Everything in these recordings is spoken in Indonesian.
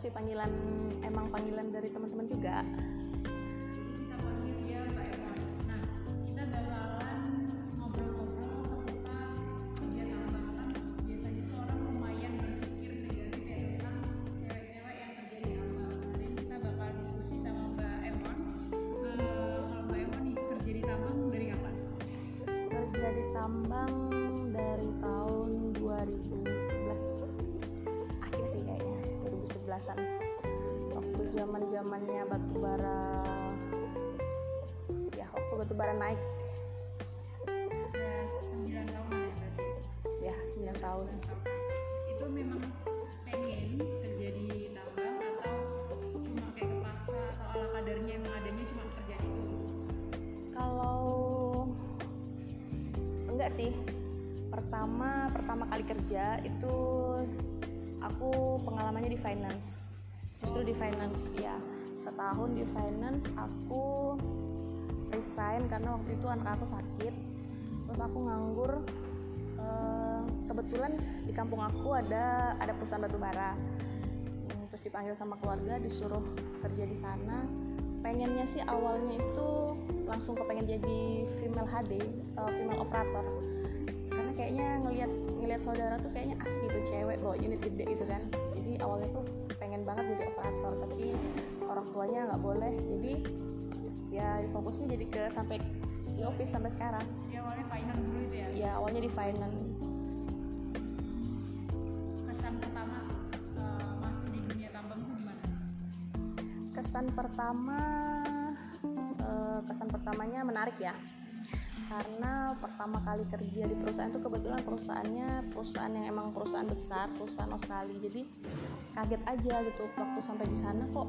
sih panggilan emang panggilan dari teman-teman juga bara naik? Ya 9 tahun ya berarti. ya 9 tahun. Itu memang pengen kerja di tambang atau cuma kayak kepaksa atau ala kadarnya emang adanya cuma kerja itu? kalau enggak sih. Pertama pertama kali kerja itu aku pengalamannya di finance. Justru di finance ya. Setahun di finance aku resign karena waktu itu anak aku sakit. Terus aku nganggur Eh, kebetulan di kampung aku ada ada perusahaan batu bara. Hmm, terus dipanggil sama keluarga disuruh kerja di sana. Pengennya sih awalnya itu langsung kepengen jadi female HD eh, female operator. Karena kayaknya ngelihat ngelihat saudara tuh kayaknya asik gitu cewek bawa unit gede gitu kan. Jadi awalnya tuh pengen banget jadi operator tapi orang tuanya nggak boleh. Jadi ya fokusnya jadi ke sampai di office sampai sekarang Dia awalnya finance dulu itu ya? ya awalnya di finance kesan pertama eh, masuk di dunia tambang tuh gimana? kesan pertama eh, kesan pertamanya menarik ya karena pertama kali kerja di perusahaan itu kebetulan perusahaannya perusahaan yang emang perusahaan besar perusahaan Australia jadi kaget aja gitu waktu sampai di sana kok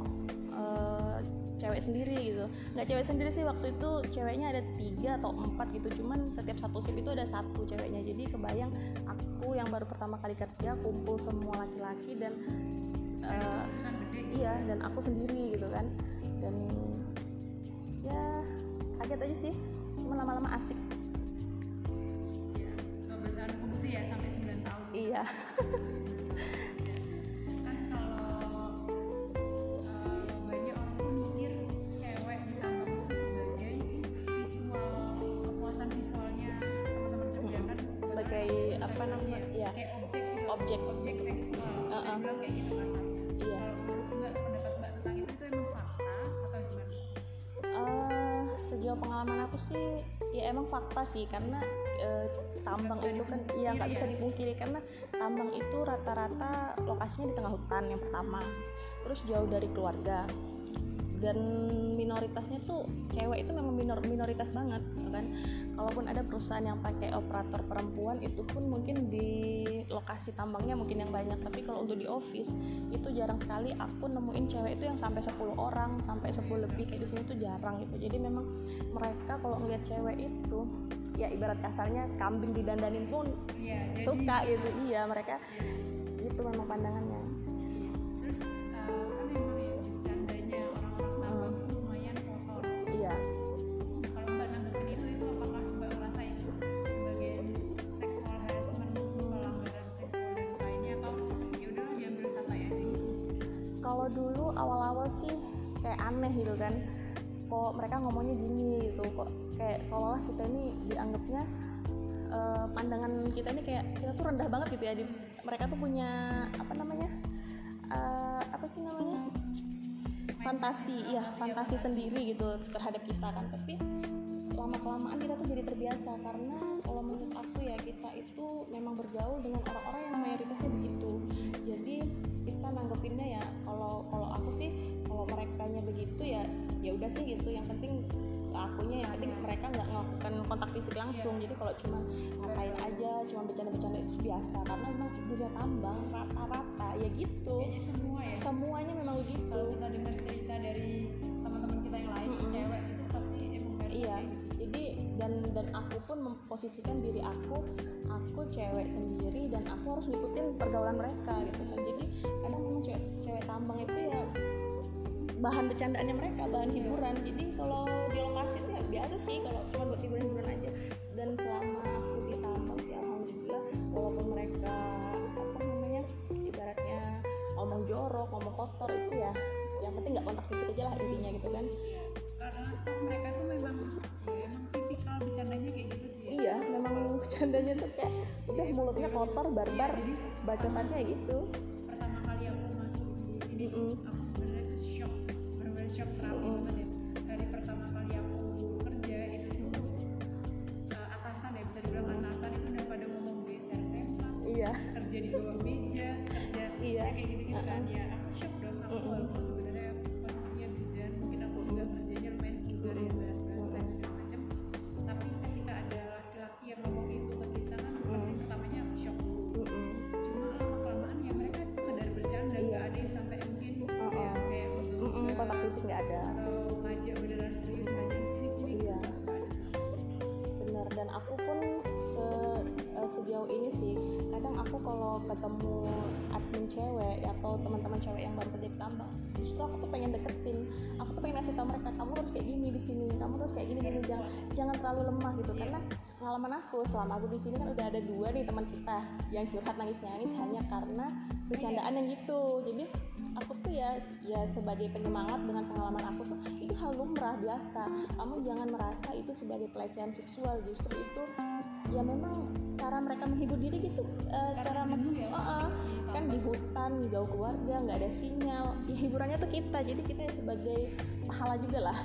eh, cewek sendiri gitu. Nggak cewek sendiri sih waktu itu ceweknya ada tiga atau empat gitu. Cuman setiap satu shift itu ada satu ceweknya. Jadi kebayang aku yang baru pertama kali kerja kumpul semua laki-laki dan gede iya dan aku sendiri gitu kan. Dan ya kaget aja sih. Cuma lama-lama asik. Ya ya sampai 9 tahun. Iya apa namanya? Ya kayak objek gitu. Objek. objek seksual saya Uh-uh. bilang kayak gitu kasarnya iya. Kalau menurut mbak pendapat mbak tentang itu emang fakta atau gimana? Eh, sejauh pengalaman aku sih ya emang fakta sih. Karena eh, tambang itu kan iya nggak bisa dipungkiri. Karena tambang itu rata-rata lokasinya di tengah hutan yang pertama. Terus jauh dari keluarga dan minoritasnya tuh cewek itu memang minor minoritas banget gitu kan. Kalaupun ada perusahaan yang pakai operator perempuan itu pun mungkin di lokasi tambangnya mungkin yang banyak. Tapi kalau untuk di office itu jarang sekali aku nemuin cewek itu yang sampai 10 orang sampai 10 lebih kayak di sini tuh jarang gitu. Jadi memang mereka kalau ngeliat cewek itu ya ibarat kasarnya kambing didandanin pun iya jadi suka gitu. iya. Mereka itu memang pandangannya. Terus aneh gitu kan. Kok mereka ngomongnya gini gitu kok kayak seolah-olah kita ini dianggapnya eh, pandangan kita ini kayak kita tuh rendah banget gitu ya di, mereka tuh punya apa namanya eh, apa sih namanya fantasi iya fantasi sendiri gitu terhadap kita kan. Tapi lama kelamaan kita tuh jadi terbiasa karena kalau menurut aku ya kita itu memang bergaul dengan orang-orang yang mayoritasnya begitu. Jadi kita nanggepinnya ya kalau kalau aku sih kalau mereka nya begitu ya ya udah sih gitu. Yang penting akunya yang penting mereka nggak melakukan kontak fisik langsung. Jadi kalau cuma ngatain aja cuma bercanda-bercanda itu biasa. Karena memang dunia tambang rata-rata ya gitu. Kayaknya semua ya. Semuanya memang begitu. Kalau kita dengar cerita dari teman-teman kita yang lain Mm-mm. cewek itu pasti emang iya. gitu. jadi dan dan aku memposisikan diri aku aku cewek sendiri dan aku harus ngikutin pergaulan mereka gitu kan. Jadi kadang memang cewek cewek tambang itu ya bahan bercandaannya mereka bahan hiburan. Jadi kalau di lokasi itu ya biasa sih kalau cuma buat hiburan-hiburan aja. Dan selama aku di tambang sih alhamdulillah walaupun mereka apa namanya ibaratnya ngomong jorok ngomong kotor itu ya yang penting nggak kontak fisik aja lah intinya gitu kan. Karena kan mereka tuh memang bercandanya tuh kayak udah mulutnya kotor barbar jadi bacotannya gitu pertama kali aku masuk di sini tuh Mm-mm. aku sebenarnya tuh shock benar-benar shock terapi Mm-mm. banget ya dari pertama kali aku kerja itu tuh eh, atasan ya bisa dibilang atasan itu udah pada ngomong geser sempak iya kerja di bawah meja kerja Iya. ya kayak gitu gitu kan Uh-uh. ya ada. Atau ngajak beneran serius ngajak sini sini? Iya. bener dan aku pun se eh, sejauh ini sih kadang aku kalau ketemu admin cewek atau teman-teman cewek yang baru kerja di tambang justru aku tuh pengen deketin. Aku tuh pengen ngasih tau mereka kamu harus kayak gini di sini kamu harus kayak gini gini jangan jangan terlalu lemah gitu. Karena pengalaman aku selama aku di sini kan udah ada dua nih teman kita yang curhat nangis nangis hanya karena bercandaan yang gitu. Jadi aku tuh ya ya sebagai penyemangat dengan pengalaman aku tuh itu hal lumrah biasa. Kamu jangan merasa itu sebagai pelecehan seksual. Justru itu ya memang cara mereka menghibur diri gitu eh, cara Karena jenuh men- ya, oh. di kan di hutan jauh keluarga nggak ada sinyal. Ya hiburannya tuh kita jadi kita ya sebagai pahala juga lah.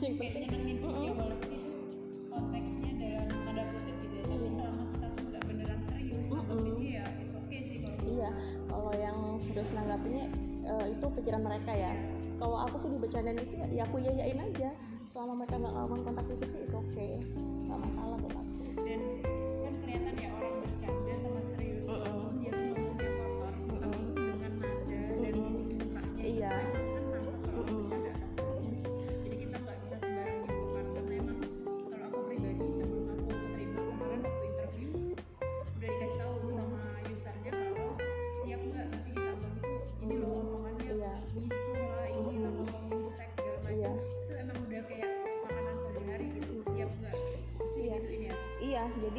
Yang kayak penting. ya konteksnya dalam tanda kutip gitu ya tapi selama kita tuh nggak beneran serius Mm-mm. nanggepinnya ya it's okay sih kalau Iya, kalau yang serius nanggapinya eh, itu pikiran mereka ya. Kalau aku sih dibecandain itu ya, aku yayain aja. Selama mereka nggak ngelakuin kontak fisik sih it's okay, nggak masalah buat aku. dan kan kelihatan ya orang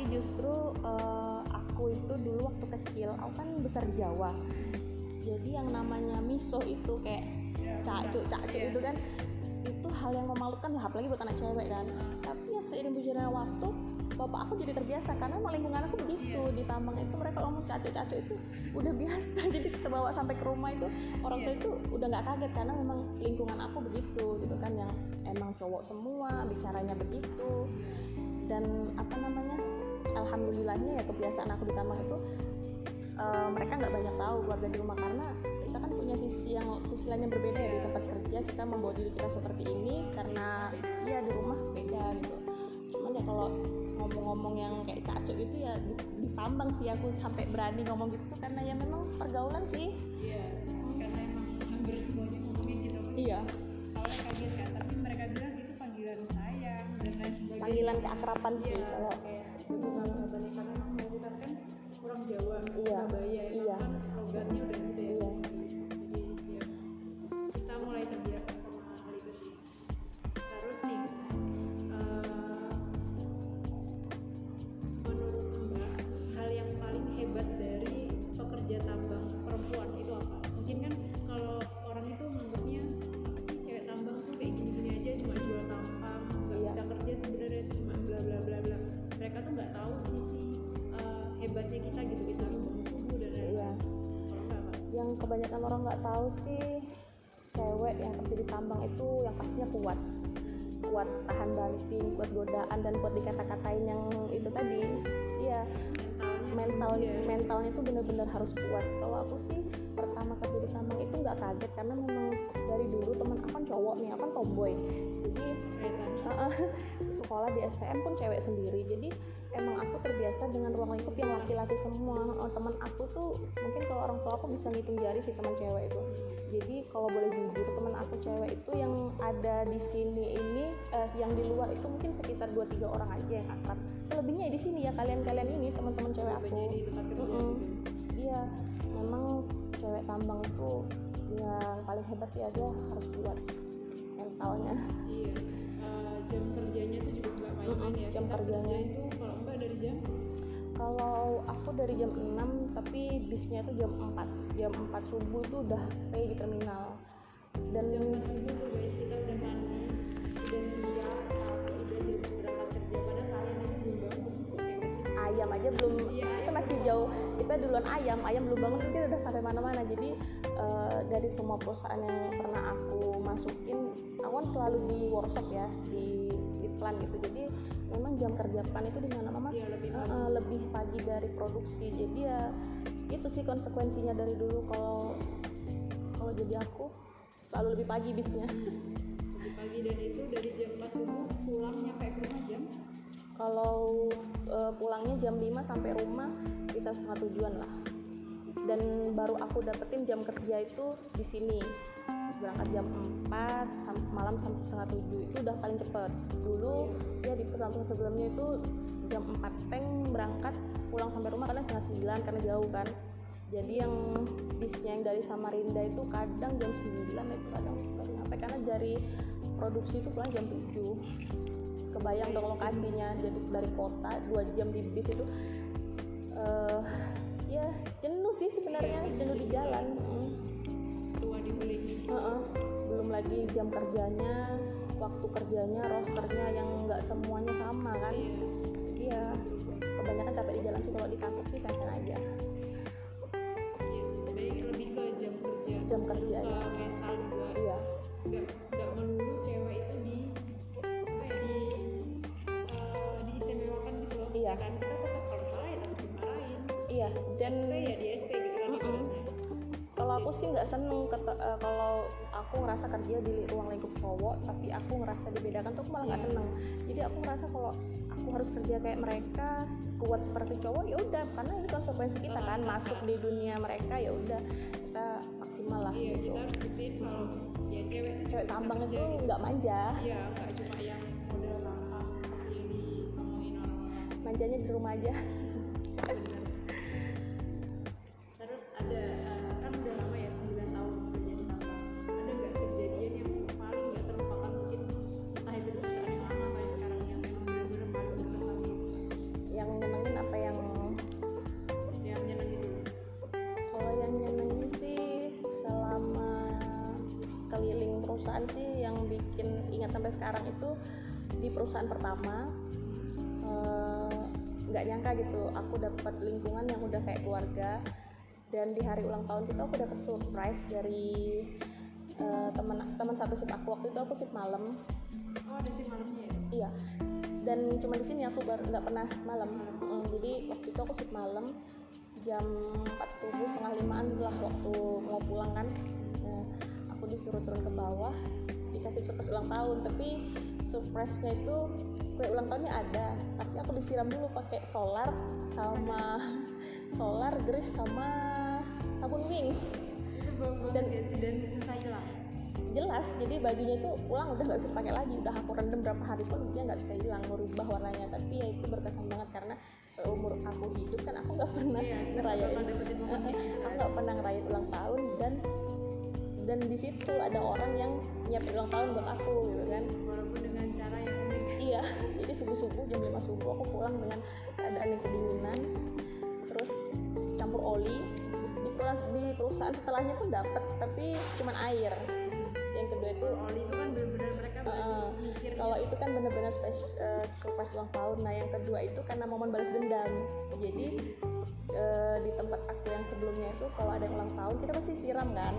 Iya, jadi justru eh, aku itu dulu waktu kecil, aku kan besar di Jawa. Jadi yang namanya miso itu kayak Ya, cacuk cacuk Iya. itu kan itu hal yang memalukan lah apalagi buat anak cewek kan tapi ya seiring berjalannya waktu bapak aku jadi terbiasa karena emang lingkungan aku begitu Iya. di tambang itu mereka ngomong cacuk cacuk itu udah biasa jadi kita bawa sampai ke rumah itu orang tua Iya. itu udah nggak kaget karena memang lingkungan aku begitu gitu kan yang emang cowok semua bicaranya begitu dan apa namanya alhamdulillahnya ya kebiasaan aku di tambang itu eh, mereka nggak banyak tahu keluarga di rumah karena kita kan punya sisi yang sisi lain yang berbeda ya di tempat kerja kita membawa diri kita seperti ini karena ya di rumah beda gitu cuman ya kalau ngomong-ngomong yang kayak cacuk gitu ya di, ditambang sih aku sampai berani ngomong gitu karena ya memang pergaulan sih Iya, karena emang hampir semuanya ngomongin gitu. iya Awalnya kaget kan, tapi mereka bilang itu panggilan sayang dan lain sebagainya. panggilan keakraban sih Iya, kalau kayak balik karena emang mayoritas kan orang Jawa, Iya, Surabaya, iya. kan logatnya udah kebanyakan orang nggak tahu sih cewek yang kerja di tambang itu yang pastinya kuat kuat tahan banting kuat godaan dan kuat dikata-katain yang itu tadi iya mental Iya. mentalnya tuh bener-bener harus kuat kalau aku sih pertama kerja di tambang itu nggak kaget karena memang dari dulu teman aku kan cowok nih aku kan tomboy jadi Kelihatan. Heeh. sekolah di STM pun cewek sendiri jadi emang aku terbiasa dengan ruang lingkup yang laki-laki semua Oh, teman aku tuh mungkin kalau orang tua aku bisa ngitung jari sih teman cewek itu jadi kalau boleh jujur teman aku cewek itu yang ada di sini ini eh, yang di luar itu mungkin sekitar 2-3 orang aja yang akrab selebihnya di sini ya kalian-kalian ini teman-teman cewek aku Banyak di tempat kerja Mm-mm. iya memang cewek tambang itu yang paling hebat ya dia harus kuat mentalnya Iya. Eh, jam kerjanya tuh juga nggak main-main Mm-mm, ya. jam kerjanya. kerja itu jam? Kalau aku dari jam 6 tapi bisnya itu jam 4 jam 4 subuh itu udah stay di terminal. Dan subuh tuh guys kita udah mandi udah siap tapi udah jadi berangkat kerja? Padahal kalian ini belum bangun kayak ke situ ayam aja belum Iya, kita ayam masih jauh. kita duluan ayam ayam belum bangun kita udah sampai mana-mana. Jadi eh, dari semua perusahaan yang pernah aku masukin aku kan selalu di workshop ya di plan gitu. Jadi memang jam kerja plan itu di mana-mana mas? Iya, lebih eh, pagi. lebih pagi dari produksi. Jadi ya itu sih konsekuensinya dari dulu. Kalau kalau jadi aku selalu lebih pagi bisnya. Lebih pagi dan itu dari jam 4 subuh pulang nyampe ke rumah jam? Kalau eh, pulangnya jam 5 sampai rumah kita setengah tujuan lah. Dan baru aku dapetin jam kerja itu di sini berangkat jam 4 sam- malam sampai setengah tujuh itu udah paling cepet. Dulu ya di perusahaan sebelumnya itu jam 4 peng berangkat pulang sampai rumah kadang setengah 9 karena jauh kan. Jadi yang bisnya yang dari Samarinda itu kadang jam 9 itu kadang baru nyampe karena dari produksi itu pulang jam 7 kebayang dong lokasinya jadi dari kota dua jam di bis itu eh ya jenuh sih sebenarnya jenuh di jalan. Mm. Tua dibolehin Heeh. belum lagi jam kerjanya waktu kerjanya rosternya yang nggak semuanya sama kan? Iya. jadi ya kebanyakan capek di jalan sih kalau di kantor sih pengen aja. Iya sih sebenarnya lebih ke jam kerja. Jam Terus kerja, ke mental juga. Iya. Nggak nggak melulu cewek itu di apa ya di eh, diistimewakan gitu loh. Iya. Ya kan kita tetap kalau salah ya tetap dimarahin. Iya dan ya di aku sih nggak seneng eh, kalau aku ngerasa kerja di ruang lingkup cowok tapi aku ngerasa dibedakan tuh aku malah nggak Iya. seneng. Jadi aku ngerasa kalau aku harus kerja kayak mereka kuat seperti cowok ya udah. Karena ini konsekuensi kita kan masuk di dunia mereka ya udah kita maksimal lah iya gitu. kita harus buktiin kalau ya cewek cewek tambang itu gitu. nggak manja. Iya nggak cuma yang model tampang seperti yang diomongin orang-orang manjanya di rumah aja bikin ingat sampai sekarang itu di perusahaan pertama eh, nggak nyangka gitu aku dapat lingkungan yang udah kayak keluarga. Dan di hari ulang tahun itu aku dapat surprise dari eh, teman teman satu shift aku. Waktu itu aku shift malam. Oh ada sih malamnya ya? Iya. Dan cuma di sini aku baru nggak pernah malam. Mm, jadi waktu itu aku shift malam jam 4 subuh setengah limaan lah waktu mau pulang kan. Nah, aku disuruh turun ke bawah dikasih surprise ulang tahun tapi surprise-nya itu kue ulang tahunnya ada tapi aku disiram dulu pakai solar sama solar grease sama sabun wings. Dan- dan, susah hilang? Jelas jadi bajunya itu pulang udah nggak bisa pakai lagi. Udah aku rendam berapa hari pun dia nggak bisa hilang merubah warnanya. Tapi ya itu berkesan banget karena seumur aku hidup kan aku nggak pernah Iya, ngerayain aku nggak pernah ngerayain ulang tahun. Dan dan di situ ada orang yang nyiapin ulang tahun buat aku gitu kan. Walaupun dengan cara yang unik. Iya jadi subuh subuh jam 5 subuh aku pulang dengan keadaan yang kedinginan. Terus campur oli di perusahaan, di perusahaan setelahnya pun dapat tapi cuman air. Yang kedua itu oli itu kan benar-benar mereka Uh, mikir kalau itu kan bener-bener spes- eh, surprise ulang tahun. Nah yang kedua itu karena momen balas dendam. Jadi eh, di tempat aku yang sebelumnya itu kalau ada yang ulang tahun kita pasti siram kan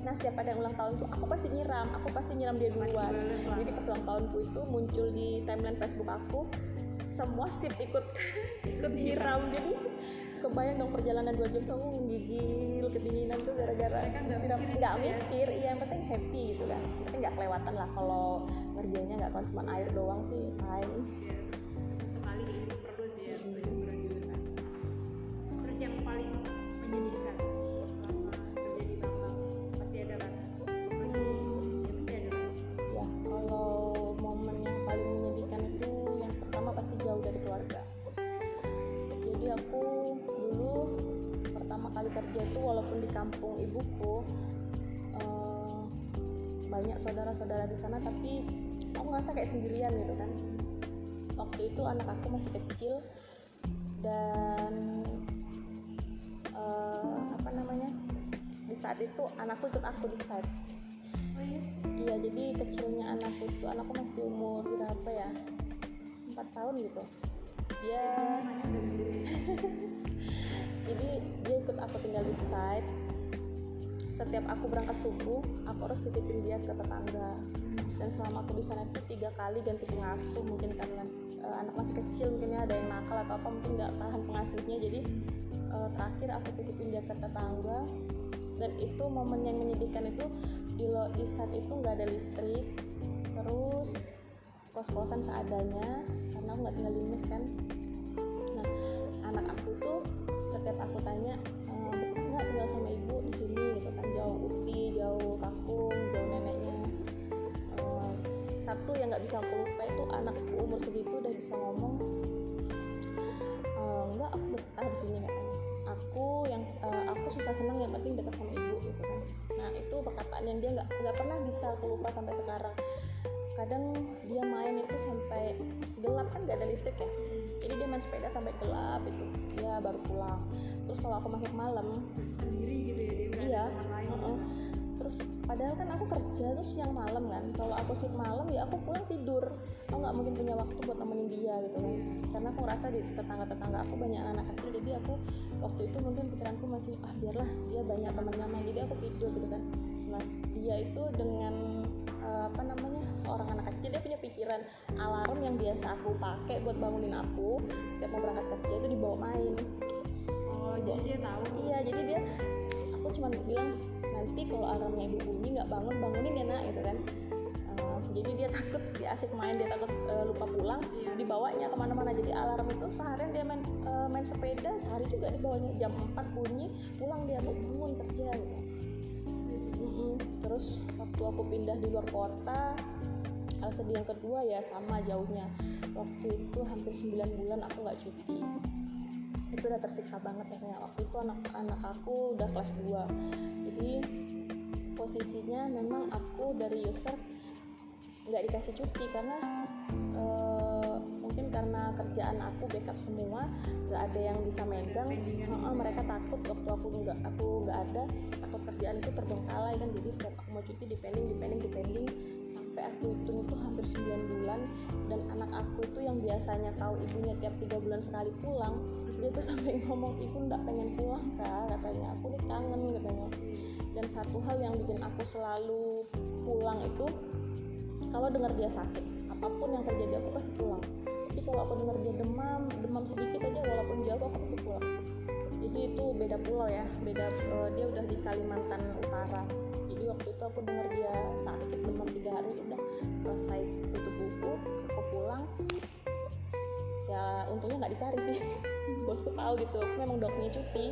nah setiap ada yang ulang tahun tuh aku pasti nyiram aku pasti nyiram dia duluan. jadi pas ulang tahunku itu muncul di timeline Facebook aku semua sip ikut ikut hiram. Jadi kebayang dong perjalanan dua jam tuh aku menggigil kedinginan tuh gara-gara nggak siram. mikir nggak gitu ya. mikir iya yang penting happy gitu kan. Penting nggak kelewatan lah kalau ngerjainnya nggak cuma air doang sih fine kerja itu walaupun di kampung ibuku eh, banyak saudara-saudara di sana tapi aku ngerasa kayak sendirian gitu kan. Waktu itu anak aku masih kecil dan uh, apa namanya di saat itu anakku ikut aku di saat oh iya? Iya jadi kecilnya anakku itu anakku masih umur berapa ya? Empat tahun gitu. Dia gede jadi dia ikut aku tinggal di site. Setiap aku berangkat subuh aku harus titipin dia ke tetangga. Dan selama aku di sana itu tiga kali ganti pengasuh. Mungkin karena uh, anak masih kecil mungkin ada yang nakal atau apa mungkin nggak tahan pengasuhnya. Jadi uh, terakhir aku titipin dia ke tetangga. Dan itu momen yang menyedihkan itu di lo di saat itu nggak ada listrik. Terus kos-kosan seadanya. Karena aku nggak tinggal di mes kan tanya betah nggak tinggal sama ibu di sini gitu kan. Jauh uti jauh kakung jauh neneknya. E, satu yang nggak bisa aku lupa itu anakku umur segitu udah bisa ngomong e, enggak aku betah di sini katanya. Aku yang uh, aku susah senang yang penting dekat sama ibu gitu kan. Nah itu perkataan yang dia nggak nggak pernah bisa aku lupa sampai sekarang. Kadang dia main itu sampai gelap kan gak ada listrik ya. Jadi dia main sepeda sampai gelap itu dia baru pulang terus kalau aku masuk malam. Sendiri gitu ya dia iya. lain. Uh -uh. terus padahal kan aku kerja terus siang malam kan. Kalau aku shift malam ya aku pulang tidur. Aku nggak mungkin punya waktu buat nemenin dia gitu. Kan karena aku ngerasa di tetangga-tetangga aku banyak anak kecil jadi aku waktu itu mungkin pikiranku masih ah biarlah dia banyak temannya main jadi aku tidur gitu kan. Nah dia itu dengan uh, apa namanya seorang anak kecil dia punya pikiran alarm yang biasa aku pakai buat bangunin aku. Setiap mau berangkat kerja itu dibawa main oh jadi dia tahu. Iya jadi dia aku cuma bilang nanti kalau alarmnya ibu bunyi nggak bangun bangunin ya nak gitu kan. Uh, jadi dia takut dia asik main dia takut uh, lupa pulang Iya. dibawanya ke mana-mana. Jadi alarm itu seharian dia main uh, main sepeda sehari juga dibawanya jam 4 bunyi pulang dia mau bangun kerja gitu. Mm-mm. terus waktu aku pindah di luar kota sedih yang kedua ya sama jauhnya. Waktu itu hampir 9 bulan aku nggak cuti itu udah tersiksa banget rasanya waktu itu anak-anak aku udah kelas 2 jadi posisinya memang aku dari user nggak dikasih cuti karena karena kerjaan aku backup semua nggak ada yang bisa megang pendingan Heeh, mereka takut waktu aku nggak aku nggak ada takut kerjaan itu terbengkalai kan. Jadi setiap aku mau cuti depending depending depending. Sampai aku hitung itu hampir 9 bulan dan anak aku itu yang biasanya tahu ibunya tiap tiga bulan sekali pulang dia tuh sampai ngomong ibu nggak pengen pulang kak katanya. Aku nih kangen katanya. Dan satu hal yang bikin aku selalu pulang itu kalau dengar dia sakit apa pun yang terjadi aku pasti pulang kalau aku dengar dia demam demam sedikit aja walaupun jauh aku pasti pulang. Jadi itu beda pulau ya beda eh, dia udah di Kalimantan Utara. Jadi waktu itu aku dengar dia sakit demam tiga hari udah selesai tutup buku aku pulang. Ya untungnya nggak dicari sih. Bosku tahu gitu aku memang dokternya cuti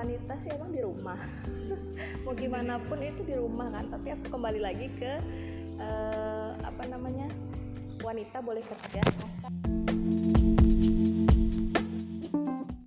wanita sih emang di rumah. Mau gimana pun itu di rumah kan tapi aku kembali lagi ke eh, apa namanya wanita boleh kerja